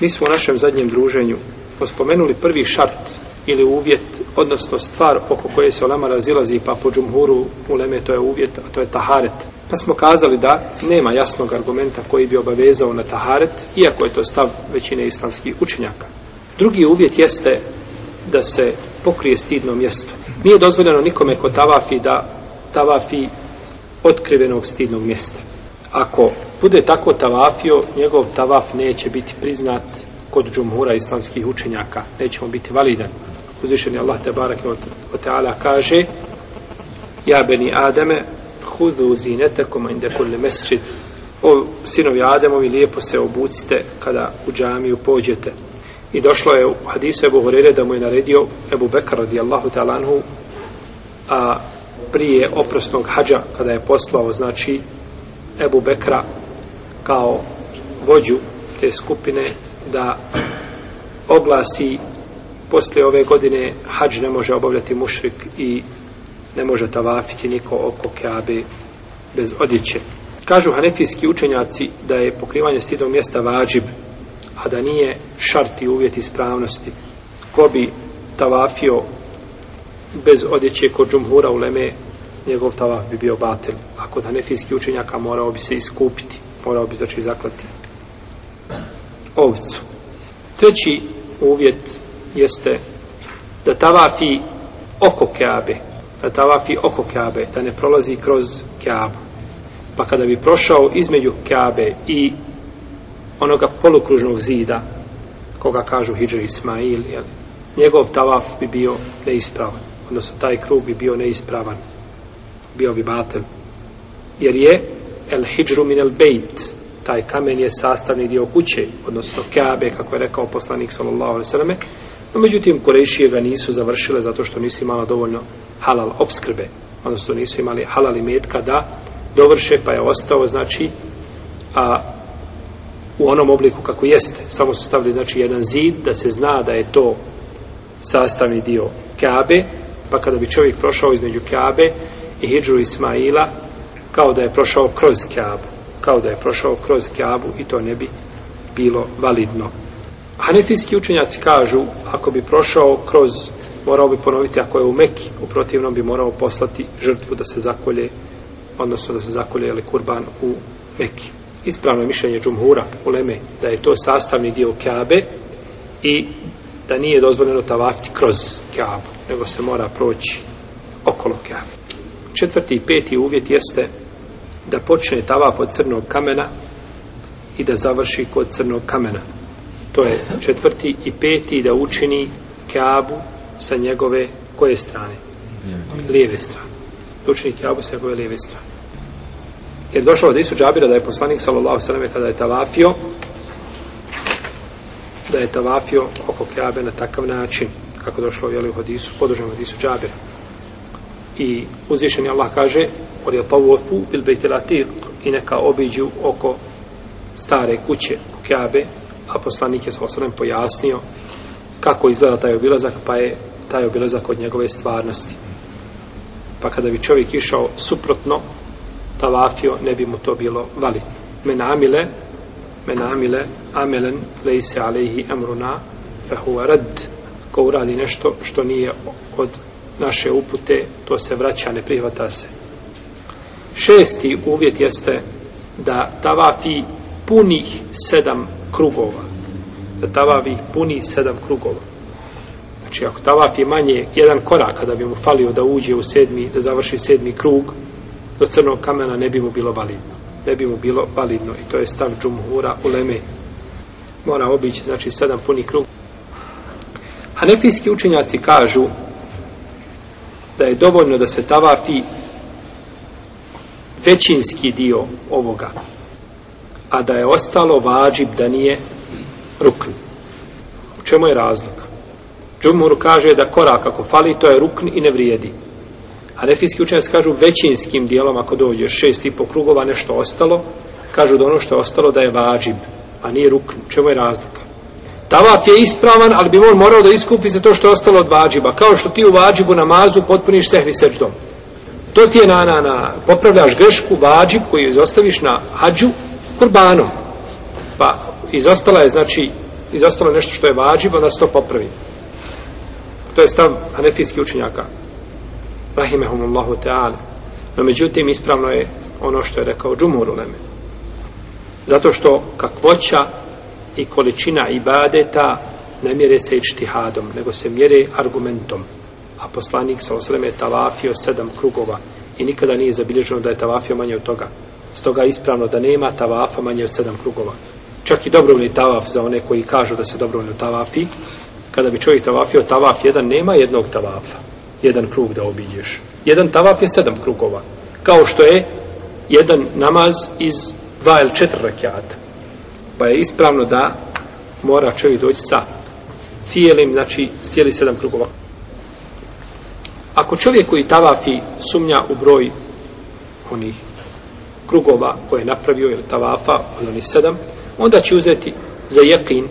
Mi smo u našem zadnjem druženju pospomenuli prvi šart ili uvjet, odnosno stvar oko koje se olema razilazi, pa po džumhuru u leme to je uvjet, a to je taharet. Pa smo kazali da nema jasnog argumenta koji bi obavezao na taharet, iako je to stav većine islamskih učenjaka. Drugi uvjet jeste da se pokrije stidno mjesto. Nije dozvoljeno nikome ko tavafi da tavafi otkrivenog stidnog mjesta ako bude tako tavafio, njegov tavaf neće biti priznat kod džumhura islamskih učenjaka. Neće on biti validan. Uzvišeni Allah te barake o teala kaže Ja beni Ademe, hudu zinetekom inde kulli mesrid. O sinovi Ademovi, lijepo se obucite kada u džamiju pođete. I došlo je u hadisu Ebu Horele da mu je naredio Ebu Bekar radijallahu talanhu a prije oprosnog hađa kada je poslao znači Ebu Bekra kao vođu te skupine da oglasi posle ove godine hađ ne može obavljati mušrik i ne može tavafiti niko oko Keabe bez odjeće. Kažu hanefijski učenjaci da je pokrivanje stidom mjesta vađib, a da nije šart i uvjet ispravnosti. Ko bi tavafio bez odjeće kod džumhura u Leme, njegov tavaf bi bio batel. A kod hanefijski učenjaka morao bi se iskupiti, morao bi znači zaklati ovcu. Treći uvjet jeste da tavafi oko keabe, da tavafi oko keabe, da ne prolazi kroz keabu. Pa kada bi prošao između keabe i onoga polukružnog zida, koga kažu Hidžer Ismail, jel, njegov tavaf bi bio neispravan, odnosno taj krug bi bio neispravan, bio bi batel. Jer je el hijru min el bejt, taj kamen je sastavni dio kuće, odnosno Kabe, kako je rekao poslanik sallallahu alaihi sallam, no međutim Kurešije ga nisu završile zato što nisu imala dovoljno halal obskrbe, odnosno nisu imali halal imetka da dovrše, pa je ostao, znači, a, u onom obliku kako jeste. Samo su stavili, znači, jedan zid da se zna da je to sastavni dio Kabe, pa kada bi čovjek prošao između Kabe hijđu Ismaila kao da je prošao kroz Kjabu. Kao da je prošao kroz Kjabu i to ne bi bilo validno. Hanefijski učenjaci kažu ako bi prošao kroz morao bi ponoviti ako je u Meki u protivnom bi morao poslati žrtvu da se zakolje odnosno da se zakolje ili kurban u Meki ispravno je mišljenje Džumhura u Leme da je to sastavni dio Kjabe i da nije dozvoljeno tavafti kroz Kjabu nego se mora proći okolo Kjabu Četvrti i peti uvjet jeste da počne tavaf od crnog kamena i da završi kod crnog kamena. To je četvrti i peti da učini keabu sa njegove koje strane? Lijeve strane. Da učini keabu sa njegove lijeve strane. Jer došlo od Isu Džabira da je poslanik sallallahu sallam kada je tavafio da je tavafio oko keabe na takav način kako došlo u Hadisu, podružen u Hadisu Džabira i uzvišeni Allah kaže koji je tavofu bil bejtelatik i neka obiđu oko stare kuće kukjabe a poslanik je sa osrem pojasnio kako izgleda taj obilazak pa je taj obilazak od njegove stvarnosti pa kada bi čovjek išao suprotno tavafio ne bi mu to bilo vali men amile men amile amelen lejse alehi emruna fehu rad ko uradi nešto što nije od naše upute, to se vraća, ne prihvata se. Šesti uvjet jeste da tavafi punih sedam krugova. Da tavafi puni sedam krugova. Znači, ako tavafi je manje jedan korak, kada bi mu falio da uđe u sedmi, da završi sedmi krug, do crnog kamena ne bi mu bilo validno. Ne bi mu bilo validno. I to je stav džumhura u leme. Mora obići, znači, sedam punih krug. Hanefijski učenjaci kažu da je dovoljno da se tavafi većinski dio ovoga, a da je ostalo vađib da nije rukn. U čemu je razlog? Džumhur kaže da korak ako fali, to je rukn i ne vrijedi. A nefijski učenjaci kažu većinskim dijelom, ako dođe šest i po krugova, nešto ostalo, kažu da ono što je ostalo da je vađib, a nije rukn. U čemu je razlika? Tavaf je ispravan, ali bi on morao da iskupi za to što je ostalo od vađiba. Kao što ti u vađibu namazu potpuniš sehvi seđdom. To ti je na, na, na popravljaš grešku, vađib koju izostaviš na hađu, kurbanom. Pa izostala je, znači, izostalo nešto što je vađib, onda se to popravi. To je stav hanefijski učenjaka. Rahimehumullahu ta'ala. No međutim, ispravno je ono što je rekao Džumur u Leme. Zato što kakvoća i količina ibadeta ne mjere se ištihadom, nego se mjere argumentom. A poslanik sa osrem je tavafio sedam krugova i nikada nije zabilježeno da je tavafio manje od toga. Stoga je ispravno da nema tavafa manje od sedam krugova. Čak i dobrovni tavaf za one koji kažu da se dobrovni tavafi, kada bi čovjek tavafio tavaf jedan, nema jednog tavafa, jedan krug da obiđeš. Jedan tavaf je sedam krugova, kao što je jedan namaz iz dva ili četiri rakijata pa je ispravno da mora čovjek doći sa cijelim, znači cijeli sedam krugova. Ako čovjek koji tavafi sumnja u broj onih krugova koje je napravio ili tavafa od onih sedam, onda će uzeti za jekin,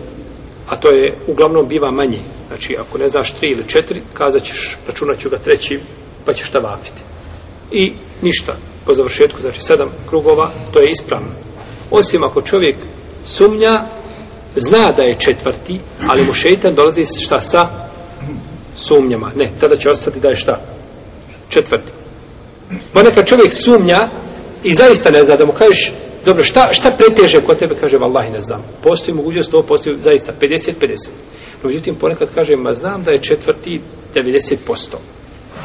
a to je uglavnom biva manje. Znači, ako ne znaš tri ili četiri, kazat ćeš, računat ću ga treći, pa ćeš tavafiti. I ništa, po završetku, znači sedam krugova, to je ispravno. Osim ako čovjek sumnja, zna da je četvrti, ali mu šeitan dolazi šta sa sumnjama. Ne, tada će ostati da je šta? Četvrti. Ponekad pa čovjek sumnja i zaista ne zna da mu kažeš dobro, šta, šta preteže kod tebe, kaže, vallahi ne znam. Postoji mogućnost, ovo postoji zaista, 50-50. No, međutim, ponekad kaže, ma znam da je četvrti 90%.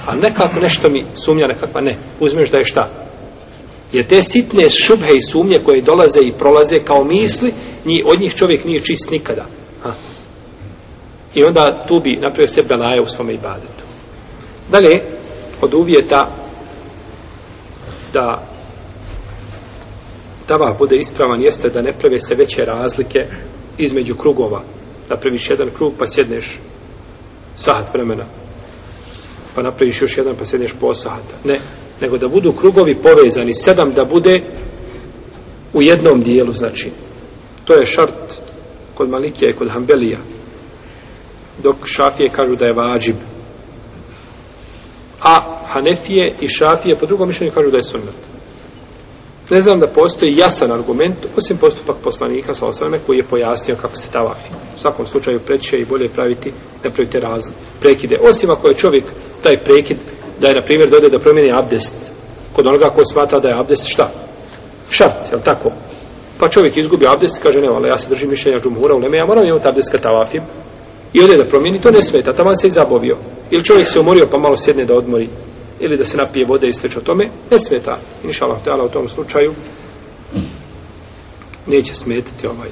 A nekako nešto mi sumnja, nekakva ne. Uzmeš da je šta? Jer te sitne šubhe i sumnje koje dolaze i prolaze kao misli, ni od njih čovjek nije čist nikada. Ha. I onda tu bi napravio sebe laje u svome ibadetu. Dalje, od uvjeta da tava bude ispravan jeste da ne prave se veće razlike između krugova. Napraviš jedan krug pa sjedneš sahat vremena. Pa napraviš još jedan pa sjedneš po sahata. Ne, nego da budu krugovi povezani, sedam da bude u jednom dijelu, znači, to je šart kod Malikija i kod Hambelija, dok Šafije kažu da je vađib, a Hanefije i Šafije po drugom mišljenju kažu da je sunnet. Ne znam da postoji jasan argument, osim postupak poslanika sa osvrame koji je pojasnio kako se ta vafi. U svakom slučaju preće i bolje praviti, ne praviti razne prekide. Osim ako je čovjek taj prekid da je, na primjer, dode da promijeni abdest. Kod onoga ko smatra da je abdest šta? Šart, je tako? Pa čovjek izgubi abdest i kaže, ne, ali ja se držim mišljenja džumura u Leme, ja moram imati abdest kad tavafim. I ode da promijeni, to ne smeta, tamo se i zabovio. Ili čovjek se umorio pa malo sjedne da odmori ili da se napije vode i sliče o tome, ne smeta. Inša Allah, u tom slučaju neće smetiti ovaj